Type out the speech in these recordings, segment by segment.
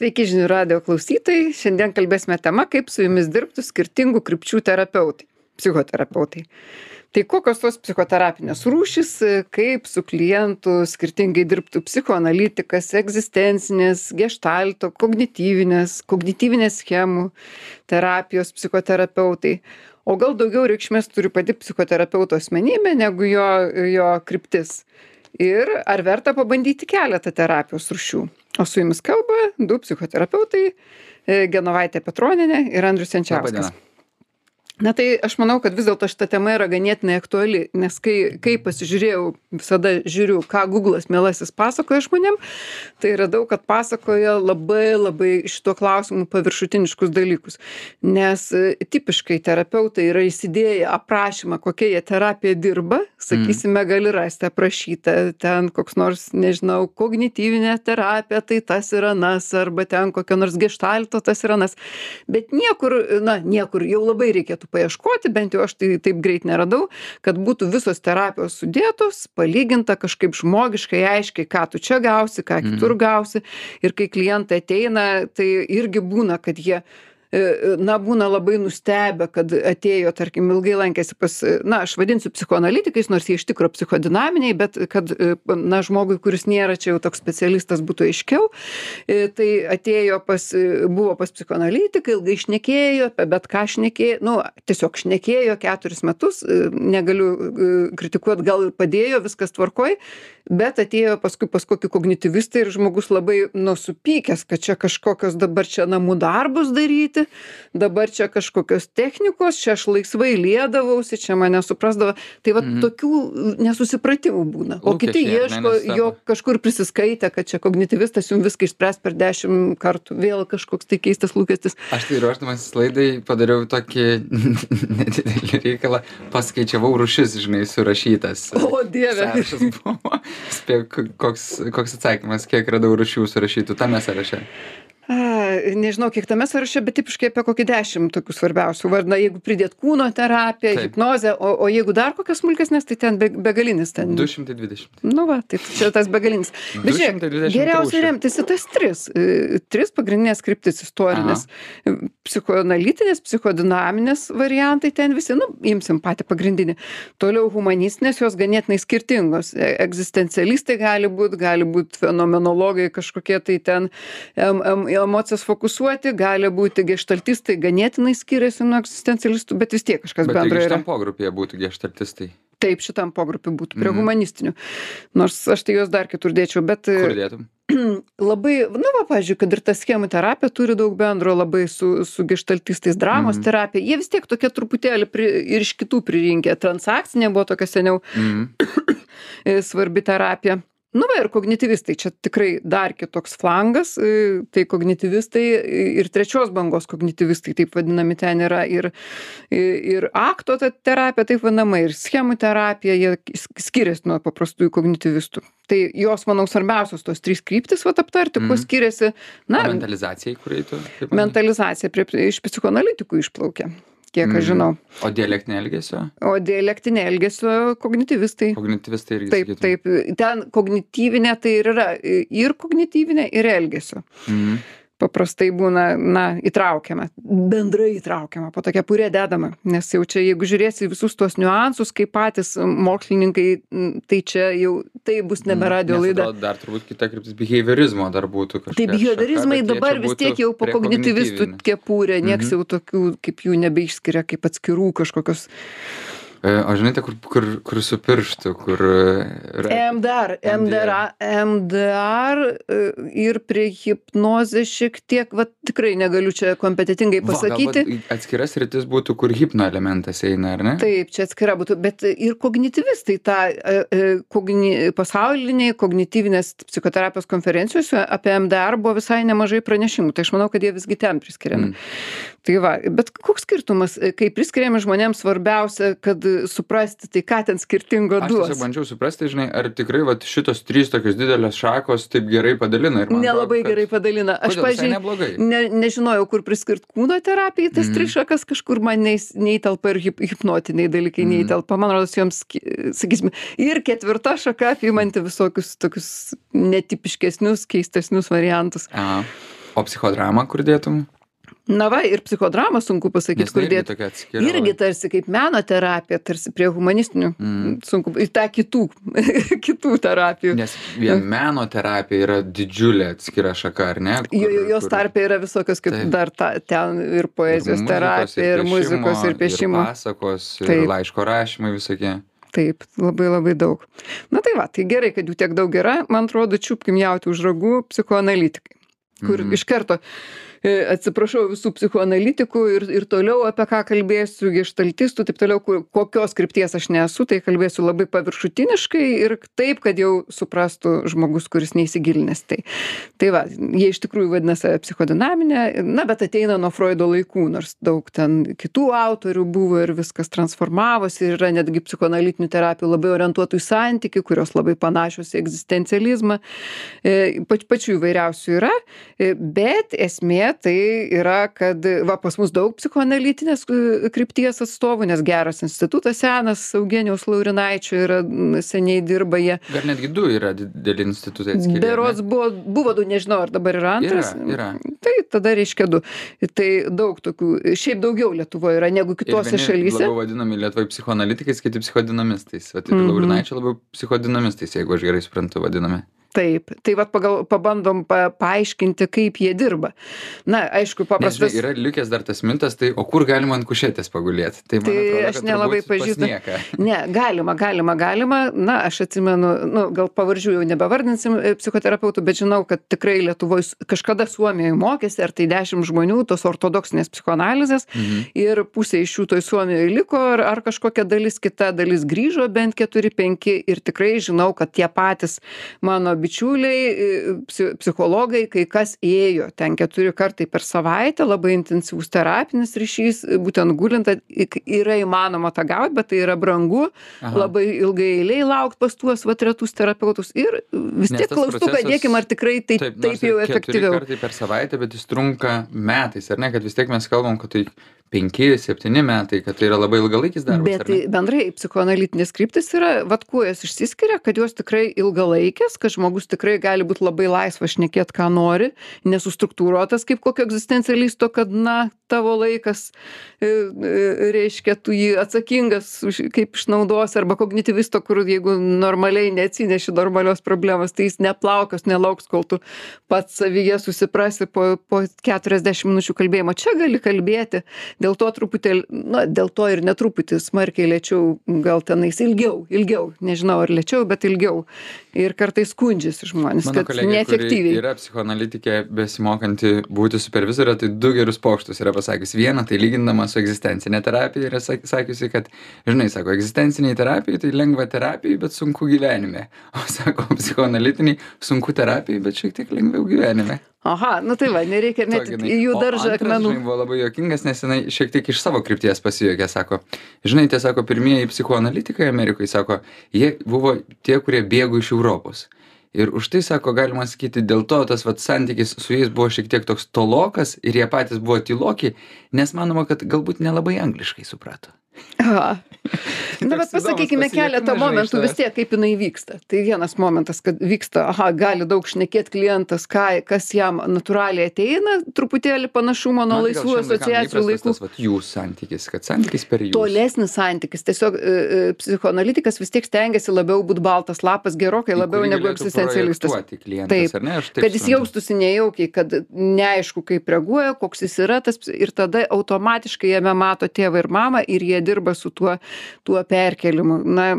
Sveiki žinių radio klausytojai. Šiandien kalbėsime tema, kaip su jumis dirbtų skirtingų krypčių terapeutai, psichoterapeutai. Tai kokios tos psichoterapinės rūšis, kaip su klientu skirtingai dirbtų psichoanalitikas, egzistencinės, gestalto, kognityvinės, kognityvinės schemų terapijos psichoterapeutai. O gal daugiau reikšmės turi pati psichoterapeuto asmenybė negu jo, jo kryptis. Ir ar verta pabandyti keletą terapijos rušių. O su jumis kalba du psichoterapeutai e, - Genovaitė Petroninė ir Andrius Senčiauskas na tai aš manau kad vis dėlto šita tema yra ganėtinai aktuali nes kai kai pasižiūrėjau visada žiūriu ką guglas mielasis pasakoja žmonėm tai radau kad pasakoja labai labai šituo klausimu paviršutiniškus dalykus. Nes e, tipiškai terapeutai yra įsidėję aprašymą kokia jie terapija dirba sakysime gali rasti aprašyta ten koks nors nežinau kognityvinė terapija tai tas ir anas arba ten kokia nors geštalto tas ir anas. Bet niekur na niekur jau labai reikėtų paieškoti bent jau aš tai taip greit neradau kad būtų visos terapijos sudėtos palyginta kažkaip žmogiškai aiškiai ką tu čia gausi ką kitur gausi. Ir kai klientai ateina tai irgi būna kad jie na būna labai nustebę kad atėjo tarkim ilgai lankėsi pas na aš vadinsiu psichoanalitikais nors jie iš tikro psichodinaminiai bet kad e, na žmogui kuris nėra čia jau toks specialistas būtų aiškiau. E, tai atėjo pas buvo pas psichoanalitiką ilgai šnekėjo apie bet ką šnekėjo nu tiesiog šnekėjo keturis metus negaliu kritikuot gal ir padėjo viskas tvarkoj bet atėjo paskui pas kokį kognityvistą ir žmogus labai nu supykęs kad čia kažkokios dabar čia namų darbus daryti dabar čia kažkokios technikos čia aš laisvai liedavausi čia mane suprasdavo tai vat Mhm. tokių nesusipratimų būna o kiti ieško jo kažkur prisiskaitę kad čia kognityvistas jum viską išspręs per dešim kartų vėl kažkoks tai keistas lūkestis Aš tai ruošdamasis laidai padariau tokį nedidelį reikalą, paskaičiavau rušis, žinai, surašytas. o dieve Sąrašas buvo. Spėk, koks, koks atsakymas, kiek radau rušių surašytų tame sąraše. A nežinau kiek tame sąraše bet tipiškai apie kokį dešim tokių svarbiausių. Vardina jeigu pridėt kūno terapiją Taip. hipnozę o o jeigu dar kokias smulkesnes tai ten be begalinis ten. 220. nu va tai čia tas begalinis. Bet žiūrėk 220 geriausia remtis į tas tris e, tris pagrindines kryptis istorines psichoanalitinės psichodinaminės variantai ten visi. Nu imsim patį pagrindinį. Toliau humanistinės jos ganėtinai skirtingos. E, egzistencialistai gali būt gali būt fenomenologai kažkokie tai ten em em emocijas fokusuoti gali būti geštaltistai ganėtinai skiriasi nuo egzistencialistų bet vis tiek kažkas bendro yra šitam pogrupyje būtų geštartistai. taip šitam pogrupiui būtų prie Mhm. humanistinių nors aš tai juos dar kitur dėčiau bet e, Kur dėtum? labai nu va pavyzdžiui kad ir ta schemų terapija turi daug bendro labai su su geštaltistais dramos Mhm. terapija jie vis tiek tokie truputėlį pri ir iš kitų pririnkę transakcinė buvo tokia seniau e, svarbi terapija nu va ir kognityvistai čia tikrai dar kitoks flangas e, tai kognityvistai ir trečios bangos kognityvistai taip vadinami ten yra ir ir akto ta terapija taip vadinama ir schemų terapija jie sk- skiriasi nuo paprastųjų kognityvistų tai jos manau svarbiausios tos trys kryptys vat aptarti kuo Mhm. skiriasi na O mentalizacijai, kur eitų? kaip manai? mentalizacija prie iš psichoanalitikų išplaukia kiek aš Mhm. žinau O dialektinė elgesio? o dialektinė elgesio kognityvistai Kognityvistai irgi taip sakytum. taip ten kognityvinė tai ir yra ir kognityvinė ir elgesio Mhm. Paprastai būna na įtraukiama bendrai įtraukiama po tokia purė dedama nes jau čia jeigu žiūrėsi į visus tuos niuansus kaip patys mokslininkai tai čia jau tai bus nebe radijo Nes laida Dar turbūt kita kryptis behaviorizmo dar būtų kažkokia. tai biheviorizmai dabar vis tiek jau po kognityvistų kepurė nieks Mhm. jau tokių kaip jų nebeišskiria kaip atskirų kažkokios O žinote, kur, kur, kur su pirštu, kur... e, MDR, MDR, MDR e, ir prie hipnozės šiek tiek, va tikrai negaliu čia kompetitingai Va, pasakyti. galbūt Atskiras rytis būtų, kur hipno elementas eina, ar ne? Taip, čia atskira būtų, bet ir kognityvistai tą e, e, kogni, pasauliniai kognityvinės psichoterapijos konferencijose apie MDR buvo visai nemažai pranešimų, tai aš manau, kad jie visgi ten priskiriami. Mm. Tai va, bet koks skirtumas, e, kai priskiriami žmonėms svarbiausia, kad suprasti, tai ką ten skirtingo Aš duos. tiesiog bandžiau suprasti, žinai, ar tikrai vat, šitos trys tokios didelės šakos taip gerai padalina. Nelabai kad- gerai padalina. Aš, pažiūrėjau, ne, nežinojau, kur priskirt kūno terapijai, tas mm. trišakas kažkur man neįtelpa ir hip, hipnotiniai dalykai mm. neįtelpa. Man rodos, joms, ki- sakysim, ir ketvirta šaka apimanti visokius tokius netipiškesnius, keistesnius variantus. Aha. O psichodramą kur dėtum? Na va, ir psichodramą sunku pasakyti, Nes kur tai irgi atskira. Irgi tarsi kaip meno terapija, tarsi prie humanistinių, Mm. sunku, į tą kitų, kitų terapijų. Nes vien meno terapija yra didžiulė atskira šaka, ar ne? Jo, jo, jos tarpe yra visokios kaip dar ta, ten ir poezijos terapija, ir muzikos, ir piešimo. Pasakos, ir laiško rašymai visokie. Taip, labai labai daug. Na tai va, tai gerai, kad jų tiek daug yra. Man atrodo, čiupkim jauti už ragų psichoanalitikai, kur Mhm. iš karto atsiprašau visų psichoanalitikų ir, ir toliau apie ką kalbėsiu, geštaltistų, taip toliau, kur, kokios krypties aš nesu, tai kalbėsiu labai paviršutiniškai ir taip, kad jau suprastų žmogus, kuris neįsigilinęs. Tai, tai va, jie iš tikrųjų vadina save psichodinaminė, na, bet ateina nuo Freudo laikų, nors daug ten kitų autorių buvo ir viskas transformavosi ir yra netgi psichoanalitinių terapijų labai orientuotų į santykių, kurios labai panašios į egzistencializmą. E, pač, pačių įvairiausių yra, e, bet esmė tai yra, kad va pas mus daug psichoanalitinės e, krypties atstovų, nes geras institutas senas, Eugenijaus Laurinaičio yra seniai dirba jie. Gal netgi du yra dideli institutai atskiri. ne? Berods buvo, buvo du, nežinau, ar dabar yra antras. Yra, yra. Tai tada reiškia du. Tai daug tokių, šiaip daugiau Lietuvoje yra negu Ir kitose vieni šalyse. Labiau vadinami Lietuvoje psichoanalitikais, kiti psichodinamistais. Vat ir Mhm. Laurinaičio labiau psichodinamistais, jeigu aš gerai suprantu, vadinami. Taip, tai vad pagal, pabandom pa, paaiškinti, kaip jie dirba. Na, aišku, paprastas. žinai, yra likęs dar tas mintas, tai o kur galima ant kušėtės pagulėti? Tai, Tai atrodo, aš nelabai pažįstu. Ne, galima, galima, galima. Na, aš atsimenu, nu, gal pavardžių jau nebevardinsim e, psichoterapeutų, bet žinau, kad tikrai Lietuvoje kažkada Suomijoje mokėsi, ar tai dešimt žmonių tos ortodoksinės psichoanalizės Mhm. ir pusė iš jų toj Suomijoje liko, ar, ar kažkokia dalis, kita dalis grįžo, bent keturi, penki ir tikrai žinau, kad tie patys mano bičiuliai, e, psi- psichologai, kai kas ėjo ten keturi kartai per savaitę, labai intensyvus terapinis ryšys, būtent gulinta, yra įmanoma tą gauti, bet tai yra brangu, labai ilgai eiliai laukti pas tuos vat retus terapeutus ir vis tiek klaustuką dėkim, ar tikrai taip, taip, jau ir keturi efektyviau. kartai per savaitę, bet jis trunka metais, ar ne, kad vis tiek mes kalbam, kad tai penki, septyni metai, kad tai yra labai ilgalaikis darbas. Bet bendrai psichoanalitinės kryptis yra, vad kuo jos išsiskiria, kad jos tikrai ilgalaikės, kad žmogus tikrai gali būti labai laisvas šnekėti, ką nori, nesustruktūruotas kaip kokio egzistencialisto, kad, na, tavo laikas, e, e, reiškia, tu jį atsakingas, už- kaip išnaudos, arba kognityvisto, kur jeigu normaliai neatsineši normalios problemos, tai jis neplaukas, nelauks, kol tu pats savyje susiprasi po, po 40 minučių kalbėjimo. Čia gali kalbėti, dėl to truputėlį, na, dėl to ir netruputį smarkiai lėčiau, gal tenais ilgiau, ilgiau, nežinau ar lėčiau, bet ilgiau. Ir kartais skundžiasi žmonės, Mano kad kolegė, neefektyviai. yra psichoanalitikė besimokanti būti supervizorė, tai du gerus pokštus yra pasakius. Vieną, tai lygindama su egzistencinė terapija, yra sak- sakiusi, kad, žinai, sako, egzistenciniai terapijai tai lengva terapijai, bet sunku gyvenime. O sako, psichoanalitiniai sunku terapijai, bet šiek tiek lengviau gyvenime. Aha, nu tai va, nereikia žinai. į jų daržą akmenų. Žinai, buvo labai jokingas, nes jinai šiek tiek iš savo krypties pasijokė, sako, žinai, tie sako, pirmieji psichoanalitikai Amerikoje, sako, jie buvo tie, kurie bėgo iš Europos. Ir už tai, sako, galima sakyti, dėl to tas vat, santykis su jais buvo šiek tiek toks tolokas ir jie patys buvo tyloki, nes manoma, kad galbūt nelabai angliškai suprato. Aha. Na, bet pasakykime keletą momentų vis tiek, kaip jinai vyksta. Tai vienas momentas, kad vyksta, aha, gali daug šnekėti klientas, ką, kas jam natūraliai ateina, truputėlį panašumo nuo laisvų asociacijų laikų. Tas, vat, jų santykis, kad santykis per jų. Tolesnis santykis. Tiesiog e, e, psichoanalitikas vis tiek stengiasi labiau būti baltas lapas gerokai labiau negu egzistencialistas. Taip, ne? Taip kad jis jaustųsi nejaukiai, kad neaišku, kaip reaguoja, koks jis yra tas ir tada automatiškai jame mato tėvą ir mamą ir jie dirba su tuo, tuo perkelimu. Na,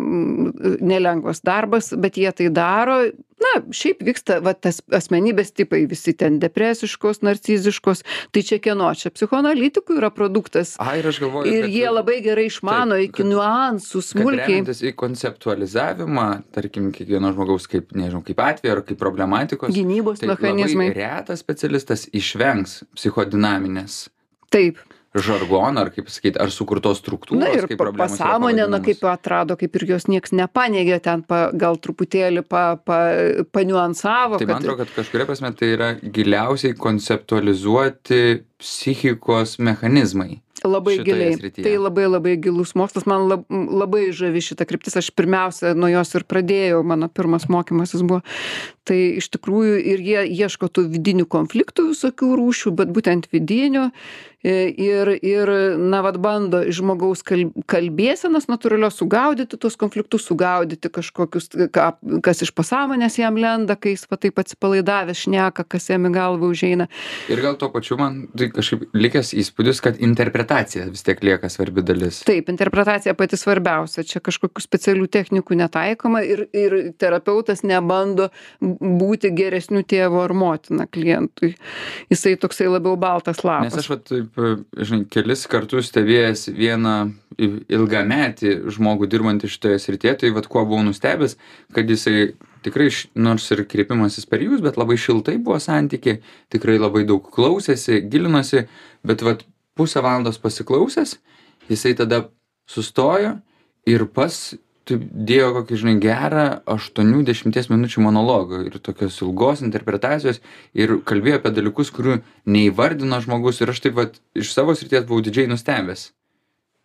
nelengvas darbas, bet jie tai daro. Na, šiaip vyksta, va, tas asmenybės tipai, visi ten depresiškos, narciziškos, tai čia kieno, čia psichoanalitikų yra produktas. Ir jie labai gerai išmano iki niuansų, smulkiai. remiantis į konceptualizavimą, tarkim, kiekvieno žmogaus kaip, nežinau, kaip atvejo ar kaip problematikos. Gynybos tai mechanizmai. retas specialistas išvengs psichodinaminės Taip. Žargono, ar kaip sakyti, ar sukurtos struktūros. Na ir pasąmonė, na kaip atrado, kaip ir jos nieks nepaneigė, ten pa, gal truputėlį pa, pa, paniuansavo. Tai man atrodo, kad kažkuria prasme tai yra giliausiai konceptualizuoti psichikos mechanizmai. labai giliai srityje? tai labai labai gilus mokslas man lab labai žavi šita kryptis aš pirmiausia nuo jos ir pradėjau mano pirmas mokymasis buvo tai iš tikrųjų ir jie ieško tų vidinių konfliktų visokių rūšių bet būtent vidinių ir ir na vat bando iš žmogaus kal kalbėsenos natūralios sugaudyti tuos konfliktus sugaudyti kažkokius ką kas iš pasąmonės jam lenda kai jis va taip atsipalaidavęs šneka kas jam į galvą užeina. Ir gal tuo pačiu man tai kažkaip likęs įspūdis, kad interpretacija vis tiek lieka svarbi dalis. taip interpretacija pati svarbiausia. Čia kažkokių specialių technikų netaikoma ir ir terapeutas nebando būti geresniu tėvu ar motina klientui. Jisai toksai labiau baltas Nes lapas vat taip, žinai, kelis kartus stebėjęs vieną ilgametį žmogų dirbantį šitoje srityje, tai vat kuo buvau nustebęs, kad jisai tikrai, nors ir kreipimasis per jūs, bet labai šiltai buvo santykiai, tikrai labai daug klausėsi, gilinosi, bet vat pusę valandos pasiklausęs, jisai tada sustojo ir pas taip dėjo kokį, žinai, gerą 8-10 minučių monologą ir tokios ilgos interpretacijos ir kalbėjo apie dalykus, kurių neįvardino žmogus ir aš taip vat iš savo srities buvau didžiai nustebęs.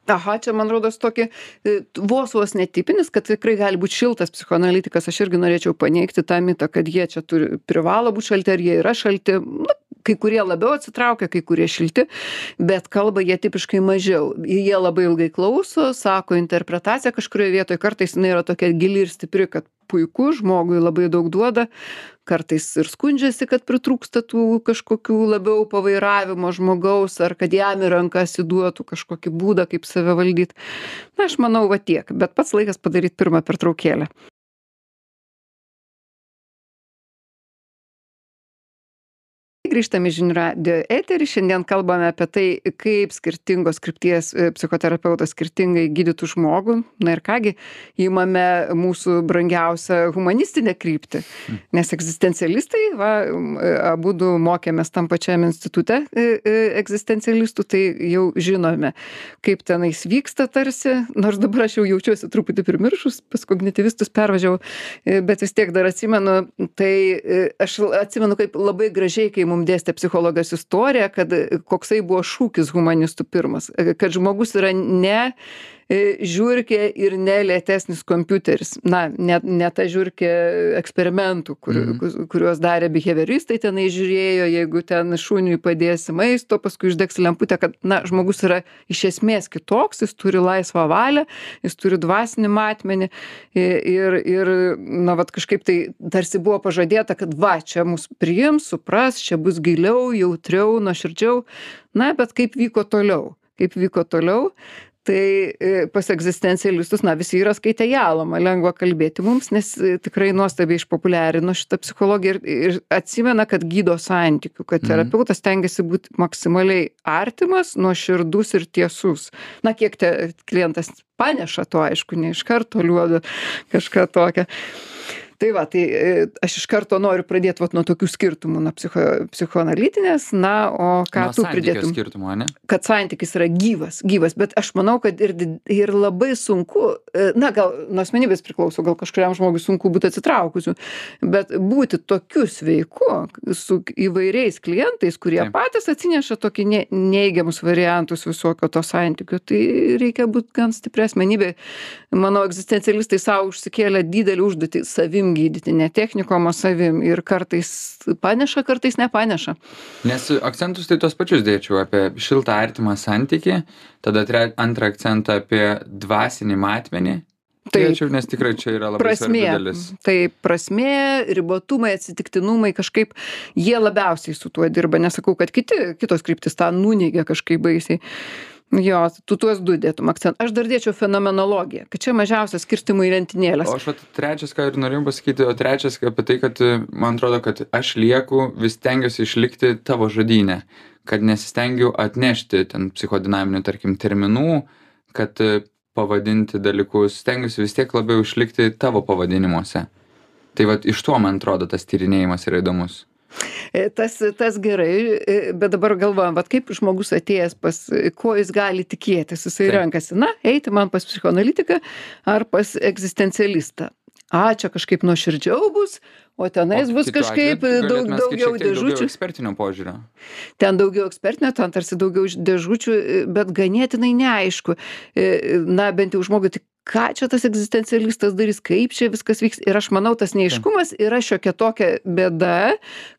aha čia man rodos tokį e, vos vos netipinis kad tikrai gali būt šiltas psichoanalitikas aš irgi norėčiau paneigti tą mitą kad jie čia turi privalo būt šalti ar jie yra šalti nu kai kurie labiau atsitraukia kai kurie šilti bet kalba jie tipiškai mažiau. Jie labai ilgai klauso sako interpretaciją kažkurioj vietoj kartais jinai yra tokia gili ir stipri kad puiku žmogui labai daug duoda. Kartais ir skundžiasi kad pritrūksta tų kažkokių labiau pavairavimo žmogaus ar kad jam į rankas įduotų kažkokį būdą kaip save valdyt. Na aš manau va tiek. Bet pats laikas padaryt pirmą pertraukėlę grįžtam į žinių radijo eterį. Šiandien kalbame apie tai kaip skirtingos krypties e, psichoterapeutas skirtingai gydytų žmogų. Na ir ką gi imame mūsų brangiausią humanistinę kryptį. Nes egzistencialistai va e, abudu mokėmės tam pačiam institute e, egzistencialistų tai jau žinome kaip tenais vyksta tarsi. Nors dabar aš jau jaučiuosi truputį primiršus pas kognityvistus pervažiavau bet vis tiek dar atsimenu tai aš atsimenu kaip labai gražiai kai mum dėstė psichologas istoriją kad e, koksai buvo šūkis humanistų pirmas kad žmogus yra ne žiurkė ir ne lėtesnis kompiuteris. Na ne ne ta žiurkė eksperimentų kur Mhm. kuriuos darė bihevioristai tenai žiūrėjo jeigu ten šuniui padėsi maisto paskui uždegsi lemputę kad na žmogus yra iš esmės kitoks jis turi laisvą valią jis turi dvasinį matmenį ir ir na vat kažkaip tai tarsi buvo pažadėta kad va čia mus priims supras čia bus giliau jautriau nuoširdžiau. Na bet kaip vyko toliau? Kaip vyko toliau tai e, pas egzistencialistus na visi yra skaitę jalomą lengva kalbėti mums nes e, tikrai nuostabiai išpopuliarino šitą psichologiją ir ir atsimena kad gydo santykiu kad Mhm. terapeutas stengiasi būt maksimaliai artimas nuoširdus ir tiesus na kiek te klientas paneša to aišku ne iš karto liuoda kažką tokio tai va tai e, aš iš karto noriu pradėt vat nuo tokių skirtumų nuo psicho psichoanalitinės na o ką tu pridėtum? kad santykis yra gyvas gyvas bet aš manau kad ir ir labai sunku e, na gal nuo asmenybės priklauso gal kažkuriam žmogui sunku būt atsitraukusiu bet būti tokiu sveiku su įvairiais klientais kurie patys atsineša tokį ne neigiamus variantus visokio to santykio tai reikia būt gan stipria asmenybė. Manau egzistencialistai sau užsikėlė didelę užduotį savim gydyti ne technikom o savim. Ir kartais paneša kartais nepaneša. Nes akcentus tai tos pačius dėčiau apie šiltą artimą santykį, tada tre, antrą akcentą apie dvasinį matmenį. Tai Dėčiau, nes tikrai čia yra labai prasmė. tai prasmė ribotumai atsitiktinumai kažkaip jie labiausiai su tuo dirba. Nesakau kad kiti kitos kryptys tą nuneigia kažkaip baisiai jo tu tuos du dėtum akcent aš dar dėčiau fenomenologiją kad čia mažiausia skirstymų į lentynėles O aš vat trečias, ką ir norėjau pasakyti, o trečias apie tai, kad e, man atrodo, kad aš lieku, vis tengiuosi išlikti tavo žodynę, kad nesistengiu atnešti ten psichodinaminių, tarkim, terminų, kad e, pavadinti dalykus, stengiuosi vis tiek labiau išlikti tavo pavadinimuose. Tai vat iš to, man atrodo, tas tyrinėjimas yra įdomus. E, tas tas gerai e, bet dabar galvojam vat kaip žmogus atėjęs pas ko jis gali tikėtis jisai Taip. renkasi na eiti man pas psichoanalitiką ar pas egzistencialistą a čia kažkaip nuoširdžiau bus o tenais bus kažkaip daug daugiau dėžučių ekspertinio požiūrio. ten daugiau ekspertinio ten tarsi daugiau dėžučių bet ganėtinai neaišku E, na bent jau žmogui tai ką čia tas egzistencialistas darys kaip čia viskas vyks ir aš manau tas neaiškumas yra šiokia tokia bėda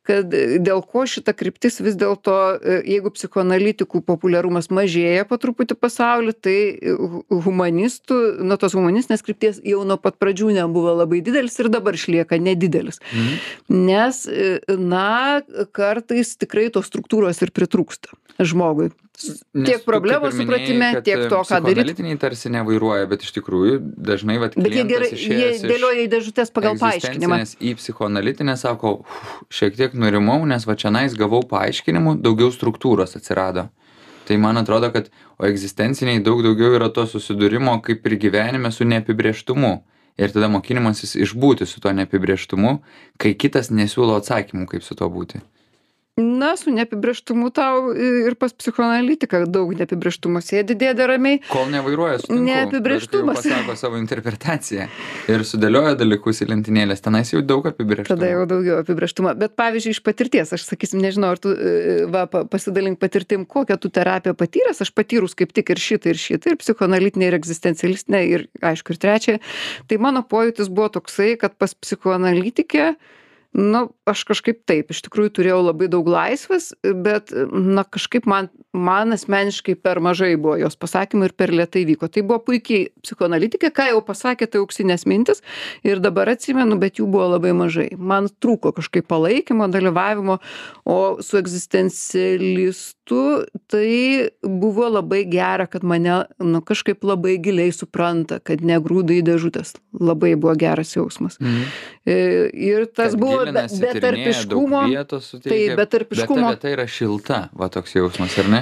kad dėl ko šita kryptis vis dėlto e, jeigu psichoanalitikų populiarumas mažėja po truputį pasauly tai hu humanistų na tos humanistinės krypties jau nuo pat pradžių nebuvo labai didelis ir dabar išlieka nedidelis. Nes e, na kartais tikrai tos struktūros ir pritrūksta žmogui Nes tiek minėjai, supratime, tiek e, to, ką daryt. psichoanalitiniai tarsi nevairuoja, bet iš tikrųjų dažnai vat, bet jie gerai jie dėlioja į dėžutes pagal paaiškinimą egzistencinės į psichoanalitinę sako, "Uf, šiek tiek nurimau, nes va čia nais gavau paaiškinimų, daugiau struktūros atsirado. Tai man atrodo, kad o egzistenciniai daug daugiau yra to susidūrimo kaip ir gyvenime su neapibrieštumu. Ir tada mokinimasis išbūti su tuo neapibrieštumu, kai kitas nesiūlo atsakymų, kaip su tuo būti. Na su neapibrėžtumu tau ir pas psichoanalitiką daug neapibrėžtumo sėdi dėdė ramiai Kol nevairuoja, sutinku. Neapibrėžtumas. Pasako savo interpretaciją ir sudėlioja dalykus į lentynėlės, tenais jau daug apibrėžtumo. tada jau daugiau apibrėžtumo bet pavyzdžiui iš patirties aš sakysim nežinau ar tu e, va pa pasidalink patirtim kokią tu terapiją patyręs aš patyrus kaip tik ir šitą ir šitą ir psichoanalitinę ir egzistencialistinę ir aišku ir trečią tai mano pojūtis buvo toksai kad pas psichoanalitikę nu aš kažkaip taip iš tikrųjų turėjau labai daug laisvės bet na kažkaip man man asmeniškai per mažai buvo jos pasakymų ir per lėtai vyko tai buvo puiki psichoanalitikė ką jau pasakė tai auksinės mintys ir dabar atsimenu bet jų buvo labai mažai man trūko kažkaip palaikymo dalyvavimo o su egzistencialistu tai buvo labai gera kad mane nu kažkaip labai giliai supranta kad negrūda į dėžutes labai buvo geras jausmas Mhm. E, ir tas Kad buvo betarpiškumo taip betarpiškumo Bet ta vieta yra šilta, va toks jausmas, ar ne?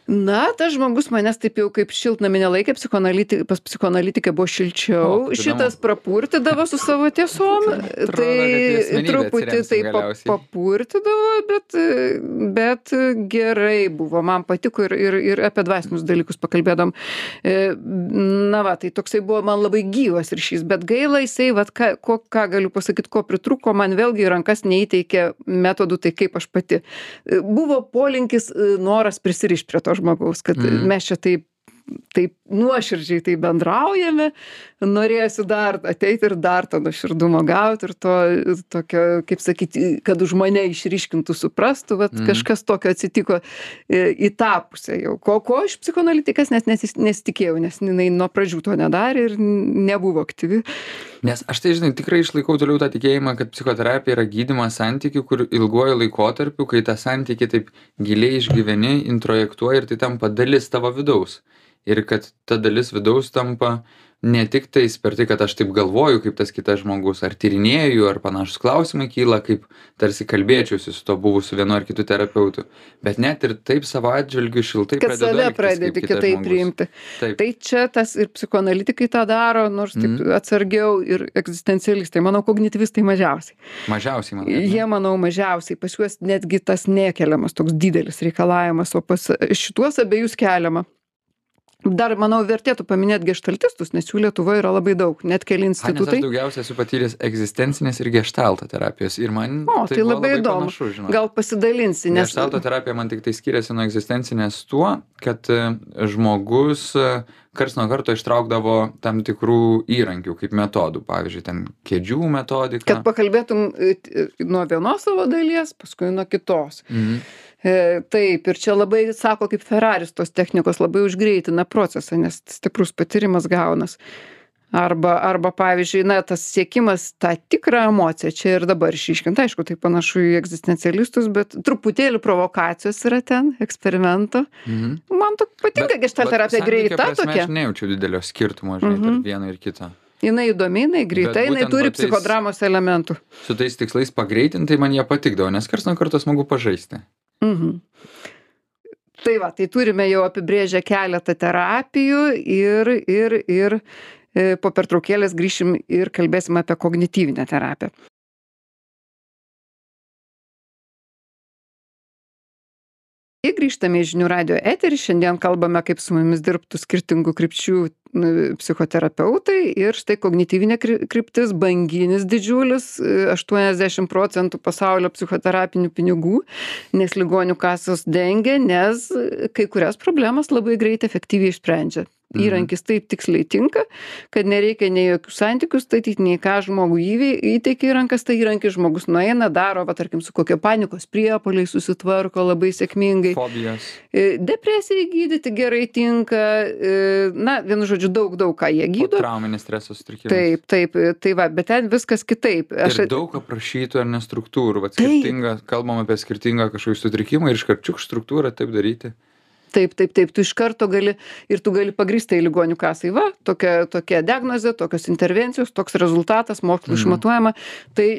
na tas žmogus manęs taip jau kaip šiltnamy nelaikė psichoanaliti pas psichoanalitikę buvo šilčiau. Kaip šitas įdomu. prapurtydavo su savo tiesom. Tai asmenybę truputį taip pa papurtydavo bet bet gerai buvo. Man patiko ir ir ir apie dvasinius dalykus pakalbėdavom E, na va tai toksai buvo man labai gyvas ryšys bet gaila jisai vat ką ko ką galiu pasakyt ko pritrūko man vėlgi į rankas neįteikė metodų tai kaip aš pati. E, buvo polinkis e, noras prisirišt prie to žmogaus kad Mhm. mes čia taip taip nuoširdžiai taip bendraujame norėjosi dar ateit ir dar to nuoširdumo gaut ir to tokio kaip sakyt kad už mane išryškintų suprastų vat Mhm. kažkas tokio atsitiko e, į tą pusę jau ko ko iš psichoanalitikės net nesitikėjau nes jinai nuo pradžių to nedarė ir nebuvo aktyvi Nes aš tai, žinai, tikrai išlaikau toliau tą tikėjimą, kad psichoterapija yra gydimas santykių, kur ilguoju laikotarpiu, kai tą santykį taip giliai išgyveni, introjektuoji ir tai tampa dalis tavo vidaus. Ir kad ta dalis vidaus tampa ne tik tais per tai, kad aš taip galvoju, kaip tas kitas žmogus, ar tyrinėju, ar panašus klausimai kyla, kaip tarsi kalbėčiausi su to buvusiu vienu ar kitu terapeutu, bet net ir taip savo atžvilgiu šiltai kad pradedu save pradedi kitaip priimti Taip. tai čia tas ir psichoanalitikai tą daro nors taip Mhm. atsargiau ir egzistencialistai manau kognityvistai mažiausiai Mažiausiai, man. jie manau mažiausiai pas juos netgi tas nekeliamas toks didelis reikalavimas o pas šituos abejus keliama dar manau vertėtų paminėt geštaltistus nes jų lietuvoj yra labai daug net keli institutai daugiausiai esu patyręs egzistencinės ir geštalto terapijos ir man o tai buvo labai įdomu panašu, žinok. gal pasidalinsi nes Geštalto terapija man tik tai skiriasi nuo egzistencinės tuo, kad e, žmogus e, karts nuo karto ištraukdavo tam tikrų įrankių, kaip metodų, pavyzdžiui, ten kėdžių metodika. kad pakalbėtum e, nuo vienos savo dalies paskui nuo kitos Mhm. E, taip ir čia labai sako kaip feraris tos technikos labai užgreitina procesą nes stiprus patyrimas gaunas arba arba pavyzdžiui na tas siekimas tą tikrą emociją čia ir dabar išryškint aišku tai panašu į egzistencialistus bet truputėlį provokacijos yra ten eksperimento Mhm. man tok patinka Bet- geštalto bet terapija santykio greita tokia Aš nejaučiu didelio skirtumo, žinai, Mhm. tarp vieno ir kito. jinai įdomi jinai greita jinai turi tais- psichodramos elementų Su tais tikslais pagreitintai man jie patikdavo, nes karts nuo karto smagu pažaisti. Mhm. Tai va, tai turime jau apibrėžę keletą terapijų ir, ir, ir e, po pertraukėlės grįšim ir kalbėsim apie kognityvinę terapiją. Ir grįžtame į žinių radio eterį. Šiandien kalbame, kaip su mumis dirbtų skirtingų krypčių psichoterapeutai ir štai kognityvinė kry kryptis banginis didžiulis aštuoniasdešim procentų pasaulio psichoterapinių pinigų nes ligonių kasos dengia nes kai kurias problemas labai greit efektyviai išsprendžia. Įrankis taip tiksliai tinka kad nereikia nei jokių santykių statyt nei ką žmogui įvei įteiki į rankas tą įrankį žmogus nueina daro va tarkim su kokia panikos priepuoliais susitvarko labai sėkmingai. Fobijos. E, depresijai gydyti gerai tinka e, na vienu žodžiu daug daug ką jie gydo Trauminis streso sutrikimas. taip taip tai va bet ten viskas kitaip Aš... Ir daug aprašytų ar ne struktūrų. Vat skirtinga, kalbam apie skirtingą kažkokį sutrikimą ir iškarčiuk struktūrą taip daryti. taip taip taip tu iš karto gali ir tu gali pagrįstai ligonių kasai va tokia tokia diagnozė tokios intervencijos toks rezultatas mokslu Mhm. išmatuojama tai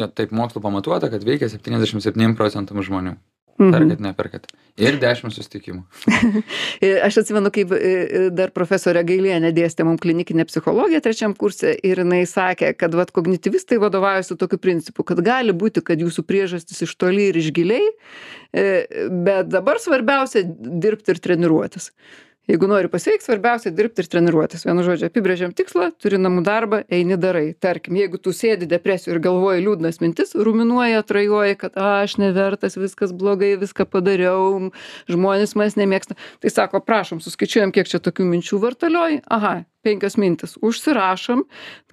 Ja, taip mokslu pamatuota, kad veikia 77 procentam žmonių. Mhm. Perkat, neperkat. Ir 10 susitikimų. Aš atsimenu, kaip e, e, dar profesorė Gailienė dėstė mums klinikinę psichologiją trečiam kurse ir jinai sakė, kad vat, kognityvistai vadovaujasi tokiu principu, kad gali būti, kad jūsų priežastis iš toli ir iš giliai, e, bet dabar svarbiausia dirbti ir treniruotis. Jeigu nori pasiekti, svarbiausia dirbti ir treniruotis. Vienu žodžiu, apibrėžiam tikslą, turi namų darbą, eini darai. Tarkim, jeigu tu sėdi depresijoje ir galvoji liūdnas mintis, ruminuoji, atrajoji, kad aš nevertas, viskas blogai, viską padariau, žmonės manęs nemėgsta. Tai sako, prašom, suskaičiuojam, kiek čia tokių minčių vartalioji. Aha, penkios mintis. Užsirašom,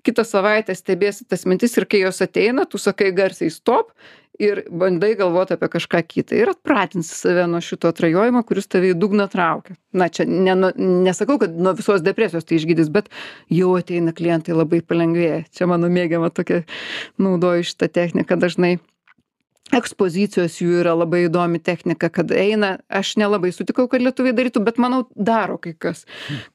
kitą savaitę stebėsi tas mintis ir kai jos ateina, tu sakai garsiai stop ir bandai galvoti apie kažką kitą ir atpratinsi save nuo šito atrajojimo, kuris tave į dugną traukia. Na, čia ne, nesakau, kad nuo visos depresijos tai išgydys, bet jau ateina klientai labai palengvėja. Čia mano mėgiama tokia, naudoju šitą techniką dažnai. Ekspozicijos jų yra labai įdomi technika, kad eina, aš nelabai sutikau, kad lietuviai darytų, bet manau daro kai kas.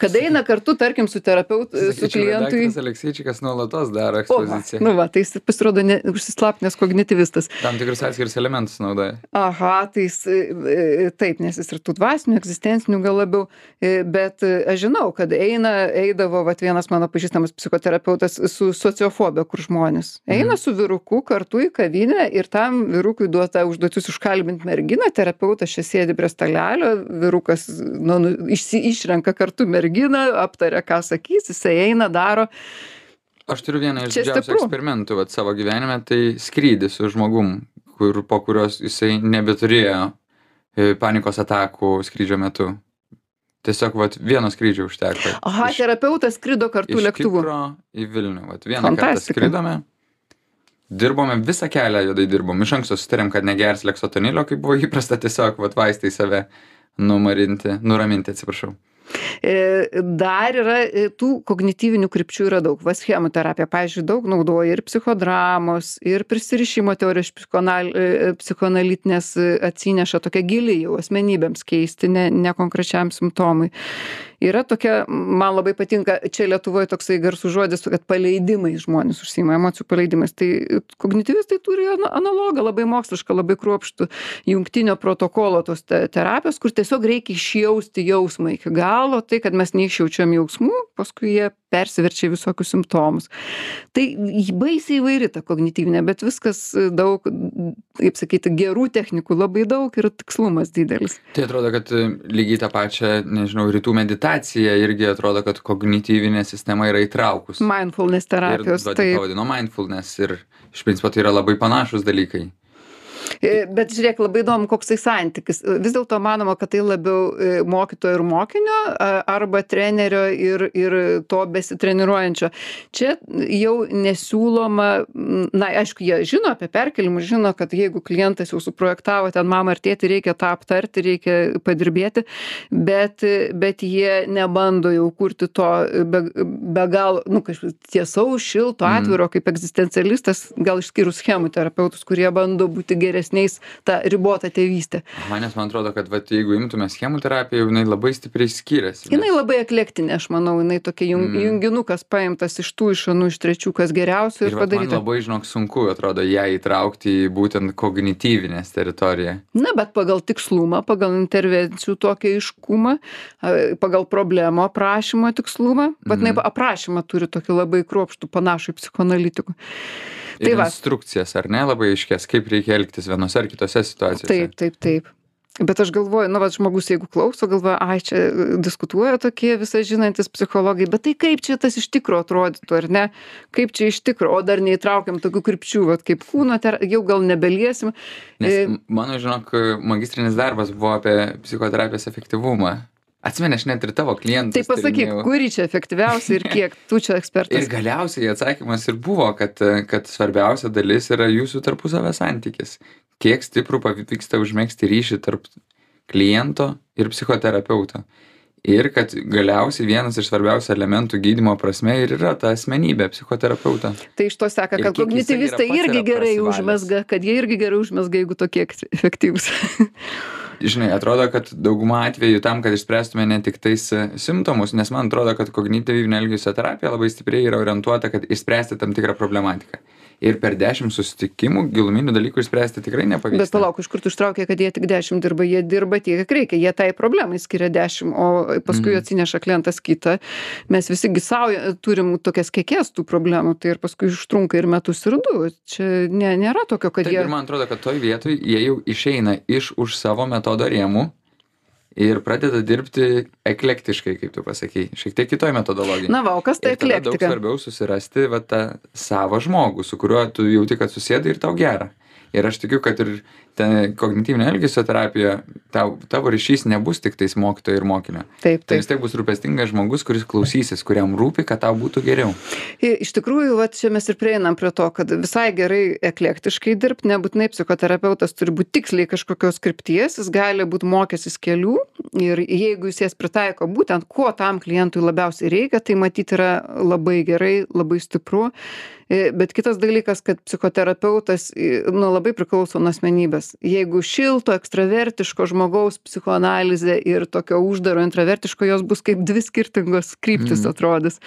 Kad eina kartu, tarkim, su terapeutu, su klientui. Alekseičikas nuolatos daro ekspoziciją. nu va, tai jis pasirodo ne, užsislapnęs kognityvistas. Tam tikrus atskirus elementus naudoja. Aha, tai jis, e, taip, nes jis ir tų dvasinių, egzistencinių gal labiau, e, bet e, aš žinau, kad eina, eidavo, vat vienas mano pažįstamas psichoterapeutas su sociofobija, kur žmonės eina su vyruku kartu į kavinę ir tam vyrukui duota užduotis užkalbinti merginą, terapeutas čia sėdi prie stalelio, vyrukas nu, nu, išsi, išrenka kartu merginą, aptaria, ką sakys, jisai eina, daro. Aš turiu vieną iš didžiausių eksperimentų vat, savo gyvenime, tai skrydis su žmogum, kur, po kurios jisai nebeturėjo e, panikos atakų skrydžio metu. Tiesiog vat, vieno skrydžio užteko. Aha, Iš- terapeutas skrido kartu iš lėktuvu. Kipro į Vilnių. Vat, vieną kartą Fantastika. skridome. Dirbome visą kelią juodai dirbom. Iš anksto sutarėm, kad negers leksotonilio, kaip buvo įprasta tiesiog vat, vaistai save numarinti, nuraminti, atsiprašau. E, Dar yra e, tų kognityvinių krypčių yra daug. Va schemų terapija, pavyzdžiui, daug naudoja ir psichodramos, ir prisirišimo teorija iš psichonal, e, psichoanalitinės atsineša tokia gili jau asmenybėms keisti, ne, ne konkrečiam simptomui. Yra tokia, man labai patinka, čia Lietuvoje toksai garsų žodis, kad paleidimai žmonės užsima emocijų paleidimais. Tai kognityvistai turi ana- analogą, labai mokslišką, labai kruopštų jungtinio protokolo tos te terapijos, kur tiesiog reikia išjausti jausmą iki galo, tai kad mes neišjaučiam jausmų, paskui jie persiverčia visokius simptomus. Tai baisiai įvairi ta kognityvinė, bet viskas e, daug, kaip sakyti, gerų technikų labai daug ir tikslumas didelis. Tai atrodo, kad e, lygiai tą pačią, nežinau, rytų meditaciją irgi atrodo, kad kognityvinė sistema yra įtraukus. Mindfulness Ir terapijos, duoti taip. pavadino mindfulness ir iš principo tai yra labai panašus dalykai. E, Bet žiūrėk, labai įdomu, koks tai santykis. E, Vis dėlto manoma, kad tai labiau e, mokytojo ir mokinio arba trenerio ir, ir to besitreniruojančio. Čia jau nesiūloma, na, aišku, jie žino apie perkelimus, žino, kad jeigu klientas jau suprojektavo ten mamą ar tėtį, reikia tą aptarti, reikia padirbėti, bet, bet jie nebando jau kurti to be, be galo, nu, kažkaip tiesaus, šilto, Mm. atviro, kaip egzistencialistas, gal išskyrus schemų terapeutus, kurie bando būti geresniais tą ribotą tėvystę. Manęs man atrodo, kad vat, jeigu imtume schemų terapiją, jinai labai stipriai skiriasi. Jinai labai eklektinė, aš manau, jinai tokia jung, Mm. junginukas paimtas iš tų, iš anų, iš trečių, kas geriausio ir, Ir vat, man padaryta. labai, žinok, sunku atrodo ją įtraukti į būtent kognityvinės teritoriją. Na, bet pagal tikslumą, pagal intervencijų tokį iškumą, pagal problemo aprašymo tikslumą, bet Mhm. jinai aprašymą turi tokį labai kruopštų panašų į psichoanalitikų. Tai va. instrukcijas, ar ne, labai aiškės, kaip reikia elgtis vienose ar kitose situacijose. Taip, taip, taip. bet aš galvoju nu vat žmogus jeigu klauso galvoja ai čia diskutuoja tokie visa žinantys psichologai bet tai kaip čia tas iš tikro atrodytų ar ne kaip čia iš tikro o dar neįtraukėm tokių krypčių vat kaip kūno ter jau gal nebeliesim Nes E, mano, žinok, magistrinis darbas buvo apie psichoterapijos efektyvumą. Atsimeni, aš net ir tavo klientus. tai pasakyk kuri čia efektyviausia ir kiek tu čia Ir ekspertas galiausiai atsakymas ir buvo, kad, kad svarbiausia dalis yra jūsų tarpusavio santykis. Kiek stiprų pavyksta užmėgsti ryšį tarp kliento ir psichoterapeuto. Ir kad galiausiai vienas iš svarbiausių elementų gydymo prasme ir yra ta asmenybė psichoterapeuto. tai iš to seka Ir kad kognityvistai irgi gerai užmezga kad jie irgi gerai užmezga jeigu tokie ek- efektyvūs Žinai, atrodo, kad dauguma atvejų tam, kad išspręstume ne tik tais e, simptomus, nes man atrodo, kad kognityvinė elgesio terapija labai stipriai yra orientuota, kad išspręsti tam tikrą problematiką. Ir per dešimt susitikimų giluminių dalykų išspręsti tikrai nepavyks. Bet palauk, iš kur tu ištraukė, kad jie tik 10 dirba, jie dirba tiek, kiek reikia, jie tai problemai skiria 10, o paskui Mhm. atsineša klientas kitą. Mes visigi savo turim tokias kiekės tų problemų, tai ir paskui užtrunka ir metus ir du. Čia ne, nėra tokio, kad Taip, jie... ir man atrodo, kad toj vietoj jie jau išeina iš už savo metodo rėmų ir pradeda dirbti eklektiškai, kaip tu pasakei, šiek tiek kitoj metodologijai. Na, va, o kas tai tada daug eklektika? svarbiau susirasti va, tą savo žmogų, su kuriuo tu jauti, kad susėdai ir tau gera. Ir aš tikiu, kad ir ten kognityvinė elgesio terapija, tau, tavo ryšys nebus tik tais mokytojo ir mokinio. Taip, Tai vis tiek bus rūpestingas žmogus, kuris klausysis, kuriam rūpi, kad tau būtų geriau. Iš tikrųjų, va, čia mes ir prieinam prie to, kad visai gerai eklektiškai dirbti, nebūtinai psichoterapeutas turi būti tiksliai kažkokios krypties, jis gali būti mokęsis kelių ir jeigu jis jas pritaiko būtent, ko tam klientui labiausiai reikia, tai matyti yra labai gerai, labai stipru. E, Bet kitas dalykas, kad psichoterapeutas i, nu, labai priklauso nuo asmenybės. Jeigu šilto, ekstravertiško žmogaus psichoanalizė ir tokio uždaro intravertiško, jos bus kaip dvi skirtingos kryptis Mhm. atrodys.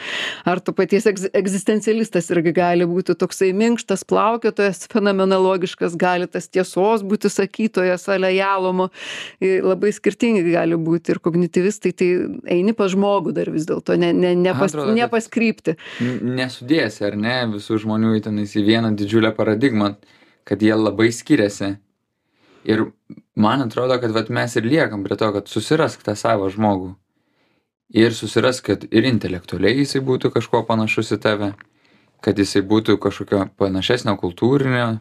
Ar to paties egz egzistencialistas irgi gali būti toksai minkštas, plaukiotojas, fenomenologiškas, gali tas tiesos būti sakytojas, alejalomo, labai skirtingi gali būti ir kognityvistai, tai eini pas žmogų dar vis dėlto, ne, ne, ne, pas, Atrodo, kad- ne pas krypti. N- Nesudėsi, ar ne, visų žmonių į tenais į vieną didžiulę paradigmą, kad jie labai skiriasi. Ir man atrodo, kad vat, mes ir liekam prie to, kad susirask tą savo žmogų. Ir susirask, kad ir intelektualiai jisai būtų kažkuo panašus į tave, kad jisai būtų kažkokio panašesnio kultūrinio,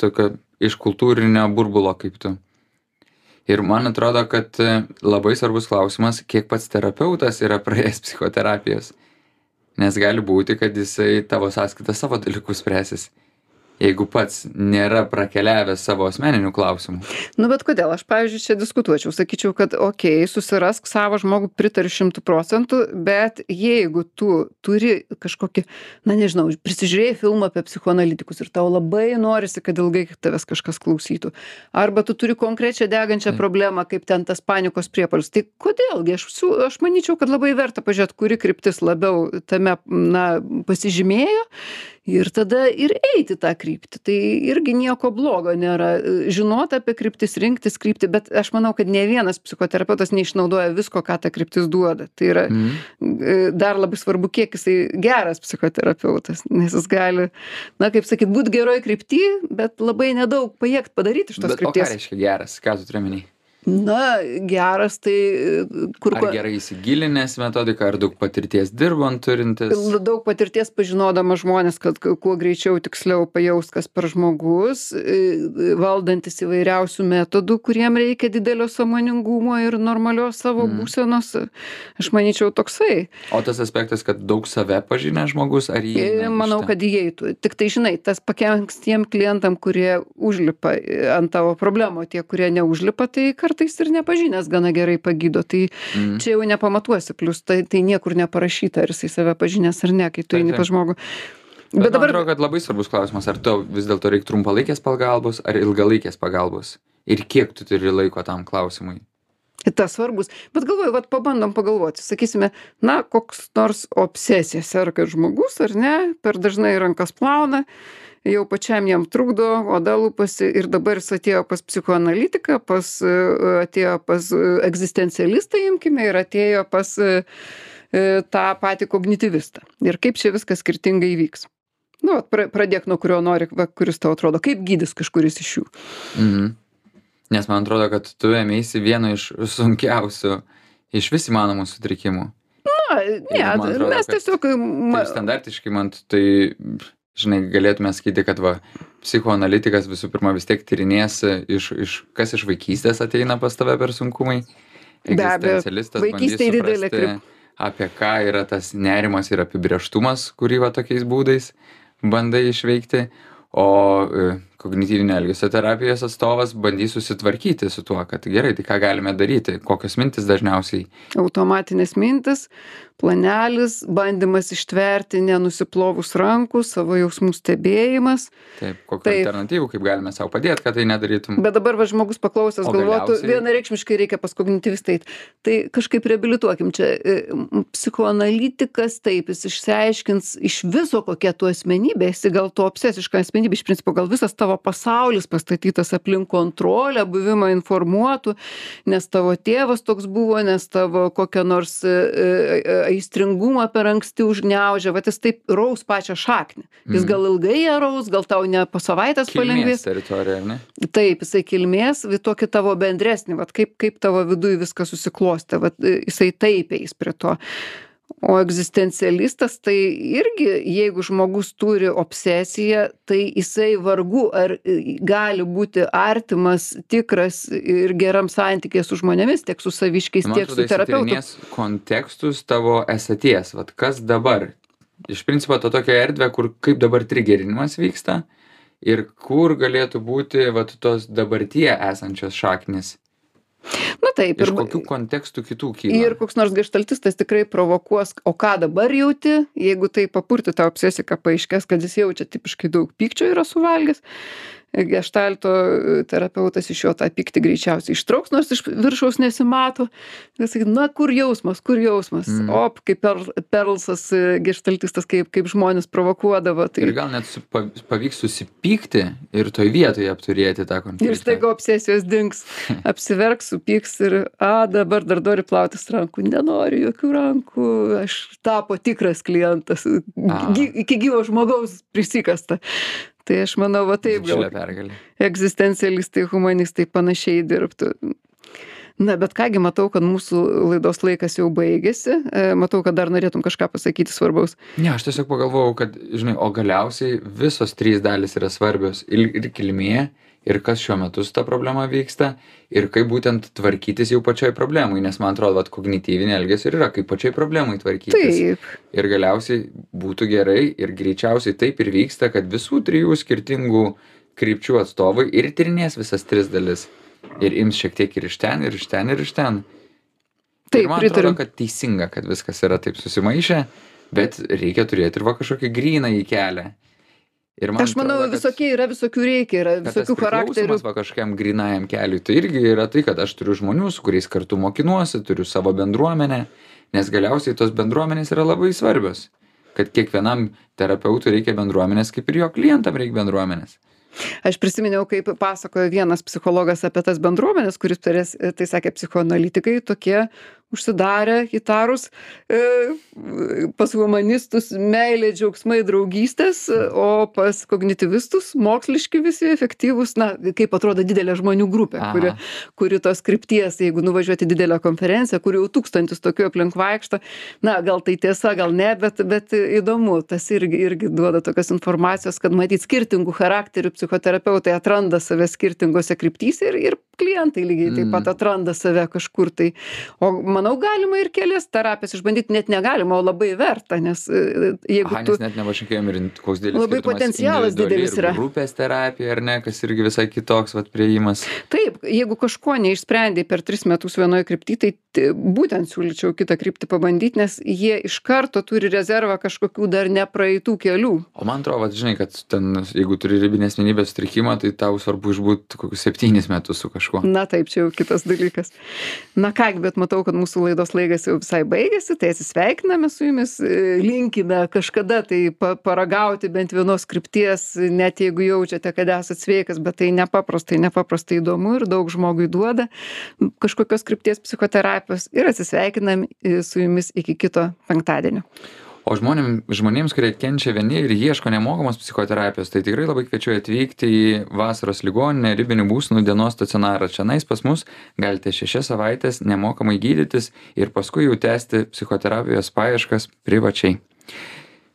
tokio iš kultūrinio burbulo kaip tu. Ir man atrodo, kad e, labai svarbus klausimas, kiek pats terapeutas yra praėjęs psichoterapijos. Nes gali būti, kad jisai tavo sąskaitą savo dalykus spręsis, jeigu pats nėra prakeliavęs savo asmeninių klausimų. Nu, bet kodėl? Aš, pavyzdžiui, čia diskutuočiau, sakyčiau, kad, okei, okay, susirask savo žmogų, pritariu šimtų procentų, bet jeigu tu turi kažkokį, na nežinau, prisižiūrėjai filmą apie psichoanalitikus ir tau labai norisi, kad ilgai tavęs kažkas klausytų, arba tu turi konkrečią degančią Taip. problemą, kaip ten tas panikos priepalis, tai kodėlgi? Aš, aš manyčiau, kad labai verta pažiūrėti, kuri kryptis labiau tame, na, pasižymėjo ir tada ir eiti tą kryptį. Tai irgi nieko blogo nėra. Žinot apie kryptis, rinktis kryptį, bet aš manau, kad ne vienas psichoterapeutas neišnaudoja visko, ką ta kryptis duoda. Tai yra Mm. e, dar labai svarbu, kiek jisai geras psichoterapeutas, nes jis gali, na, kaip sakyt, būti geroj krypty, bet labai nedaug pajėgt padaryti iš tos Bet o ką krypties. reiškia geras, ką tu turi menį? Na, geras tai e, kur Ar gerai įsigilinęs metodiką, ar daug patirties dirbant turintis? daug patirties pažinodamas žmonės, kad kuo greičiau tiksliau pajaus, kas per žmogus, valdantis įvairiausių metodų, kuriem reikia didelio samoningumo ir normalios savo Mm. būsenos. Aš manyčiau toksai. O tas aspektas, kad daug save pažinę žmogus, ar jį... Manau, kad įeitų. Tik tai, žinai, tas pakenks tiem klientam, kurie užlipa e, ant tavo problemų, o tie, kurie neužlipa, tai kartais ir nepažinęs gana gerai pagydo. Tai Mm. čia jau nepamatuosi, plus tai, tai niekur neparašyta, ar jisai save pažinęs ar ne, kai tu Taip, eini pas žmogų. Bet, Bet dabar... atrodo, kad labai svarbus klausimas, ar tau vis dėlto reikia trumpalaikės pagalbos, ar ilgalaikės pagalbos. Ir kiek tu turi laiko tam klausimui. tas svarbus. Bet galvoju, vat pabandom pagalvoti. Sakysime, na, koks nors obsesija serga žmogus, ar ne, per dažnai rankas plauna, jau pačiam jam trukdo, oda lūpasi ir dabar jis atėjo pas psichoanalitiką, pas, e, atėjo pas e, egzistencialistą, imkime, ir atėjo pas e, tą patį kognityvistą. Ir kaip čia viskas skirtingai vyks. Nu, pradėk nuo kurio nori, va, kuris tau atrodo, kaip gydys kažkuris iš jų. Mhm. Nes man atrodo, kad tu ėmėsi vieno iš sunkiausių, iš vis įmanomų sutrikimų. Na, ne, atrodo, mes kad tiesiog... Ma, Tai standartiškai man tai, žinai, galėtume sakyti, kad va, psichoanalitikas visų pirma vis tiek tyrinės, iš, iš, kas iš vaikystės ateina pas tave per sunkumai. Egzistencialistas bandys suprasti, Apie ką yra tas nerimas ir apibrieštumas, kurį va tokiais būdais bandai išveikti. O kognityvinė elgesio terapijos atstovas bandys susitvarkyti su tuo, kad gerai, tai ką galime daryti, kokios mintis dažniausiai automatinės mintis, planelis, bandymas ištverti nenusiplovus rankų, savo jausmų stebėjimas. Taip, kokių Taip. alternatyvų, kaip galime savo padėti, kad tai nedarytum. Bet dabar va, žmogus paklausęs galvotų, galiausiai- vienareikšmiškai reikia pas kognityvistai. eit. Tai kažkaip reabilituokim čia. e, Psichoanalitikas taip, jis išsiaiškins iš viso, kokia tu asmenybė, esi gal tu obsesiška asmenybė, iš principo gal visas tavo pasaulis pastatytas aplink kontrolę, buvimą informuotų, nes tavo tėvas toks buvo, nes tavo kokią nors e, e, aistringumą per anksti užgneužė, va jis taip raus pačią šaknį. Jis Mhm. gal ilgai ją raus, gal tau ne po savaitės palengvės. Teritorija, ne? Taip, jisai kilmės, tokį tavo bendresnį, vat kaip, kaip tavo viduje viskas susiklostė, vat, e, jisai taip eis prie to. O egzistencialistas tai irgi, jeigu žmogus turi obsesiją, tai jisai vargu ar e, gali būti artimas, tikras ir geram santykė su žmonėmis, tiek su saviškiais, tiek su terapeutu. kontekstus tavo esaties, vat kas dabar. Iš principo to tokia erdvė, kur kaip dabar trigerinimas vyksta ir kur galėtų būti vat tos dabartie esančios šaknis. Na taip, Iš ir, kokių kontekstų kitų kyla. ir koks nors gestaltistas tikrai provokuos, o ką dabar jauti, jeigu tai papurti tą obsesiką, paaiškės, kad jis jaučia tipiškai daug pykčio yra suvalgęs. Gestalto terapeutas iš jo tą pyktį greičiausiai ištrauks, nors iš viršaus nesimato. Jis sakys, na kur jausmas, kur jausmas. Mm. Op, kaip per, perlsas e, gestaltistas, kaip, kaip žmonės provokuodavo. Tai... Ir gal net su, pa- pavyks susipykti ir toj vietoje apturėti tą konfliktą. Ir staiga obsesijos dings, apsiverks, supyks ir, a, dabar dar nori plautis rankų, nenoriu jokių rankų, aš tapo tikras klientas, gy, iki gyvo žmogaus prisikasta. Tai aš manau, va taip gal pergalė. egzistencialistai, humanistai panašiai dirbtų. Na, bet kągi, matau, kad mūsų laidos laikas jau baigėsi. E, Matau, kad dar norėtum kažką pasakyti svarbaus. Ne, aš tiesiog pagalvojau, kad, žinai, o galiausiai visos trys dalis yra svarbios. Ir, ir kilmė, ir kas šiuo metu su ta problema vyksta, ir kaip būtent tvarkytis jau pačioj problemai. Nes man atrodo, kad kognityvinė elgesio ir yra kaip pačioj problemai tvarkytis. Taip, Ir galiausiai būtų gerai ir greičiausiai taip ir vyksta, kad visų trijų skirtingų krypčių atstovai ir tyrinės visas tris dalis. Ir ims šiek tiek ir iš ten, ir iš ten, ir iš ten. taip, ir man pritariu. atrodo, kad teisinga, kad viskas yra taip susimaišę, bet reikia turėti ir va kažkokį gryną į kelią. Ir man Aš manau, atrodo, kad- visokie yra, visokių reikia, yra visokių charakterių. va kažkokiam grynajam keliui, tai irgi yra tai, kad aš turiu žmonių, su kuriais kartu mokinuosi, turiu savo bendruomenę, nes galiausiai tos bendruomenės yra labai svarbios. Kad kiekvienam terapeutui reikia bendruomenės, kaip ir jo klientam reikia bendruomenės. Aš prisiminiau, kaip pasakojo vienas psichologas apie tas bendruomenės, kuris turės, tai sakė psichoanalitikai, tokie užsidarę, įtarus, e, pas humanistus meilė, džiaugsmai, draugystės, o pas kognityvistus moksliški visi efektyvūs, na, kaip atrodo didelė žmonių grupė, Aha. kuri, kuri tos krypties, jeigu nuvažiuoti didelę konferenciją, kur jau tūkstantis tokių aplink vaikšto, na, gal tai tiesa, gal ne, bet, bet įdomu, tas irgi, irgi duoda tokios informacijos, kad matyt skirtingų charakterių psichoterapeutai atranda save skirtingose kryptyse ir, ir klientai lygiai taip pat Mm. atranda save kažkur tai. O manau, galima ir kelias terapijas išbandyti, net negalima, o labai verta, nes e, jeigu Aha, tu... net nepašnekėjom ir koks didelis Labai potencialas didelis yra. Grupės terapija, ar ne, kas irgi visai kitoks, vat, prieimas. Taip, jeigu kažko neišsprendai per tris metus vienoje kryptyje, tai būtent siūlyčiau kitą kryptį pabandyti, nes jie iš karto turi rezervą kažkokių dar nepraeitų kelių. O man atrodo, vat, žinai, kad ten, jeigu turi ribinės vienybės sutrikimą, tai tau svarbu išbūti kokius septynis metus su kažkuo. Na taip, čia jau kitas dalykas. Na ką, bet matau, kad mūsų laidos laikas jau visai baigėsi, tai atsisveikiname su jumis, e, linkime kažkada tai pa paragauti bent vienos krypties, net jeigu jaučiate, kad esate sveikas, bet tai nepaprastai, nepaprastai įdomu ir daug žmogui duoda kažkokios krypties psichoterapijos ir atsisveikinam e, su jumis iki kito penktadienio. O žmonėm žmonėms kurie kenčia vieni ir ieško nemokamos psichoterapijos tai tikrai labai kviečiu atvykti į vasaros ligoninę ribinių būsenų dienos stacionarą. Čionais pas mus galite šešias savaites nemokamai gydytis ir paskui jau tęsti psichoterapijos paieškas privačiai.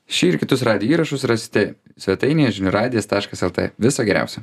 Šį ir kitus radijo įrašus rasite svetainėje žinių radijas taškas lt. Viso geriausio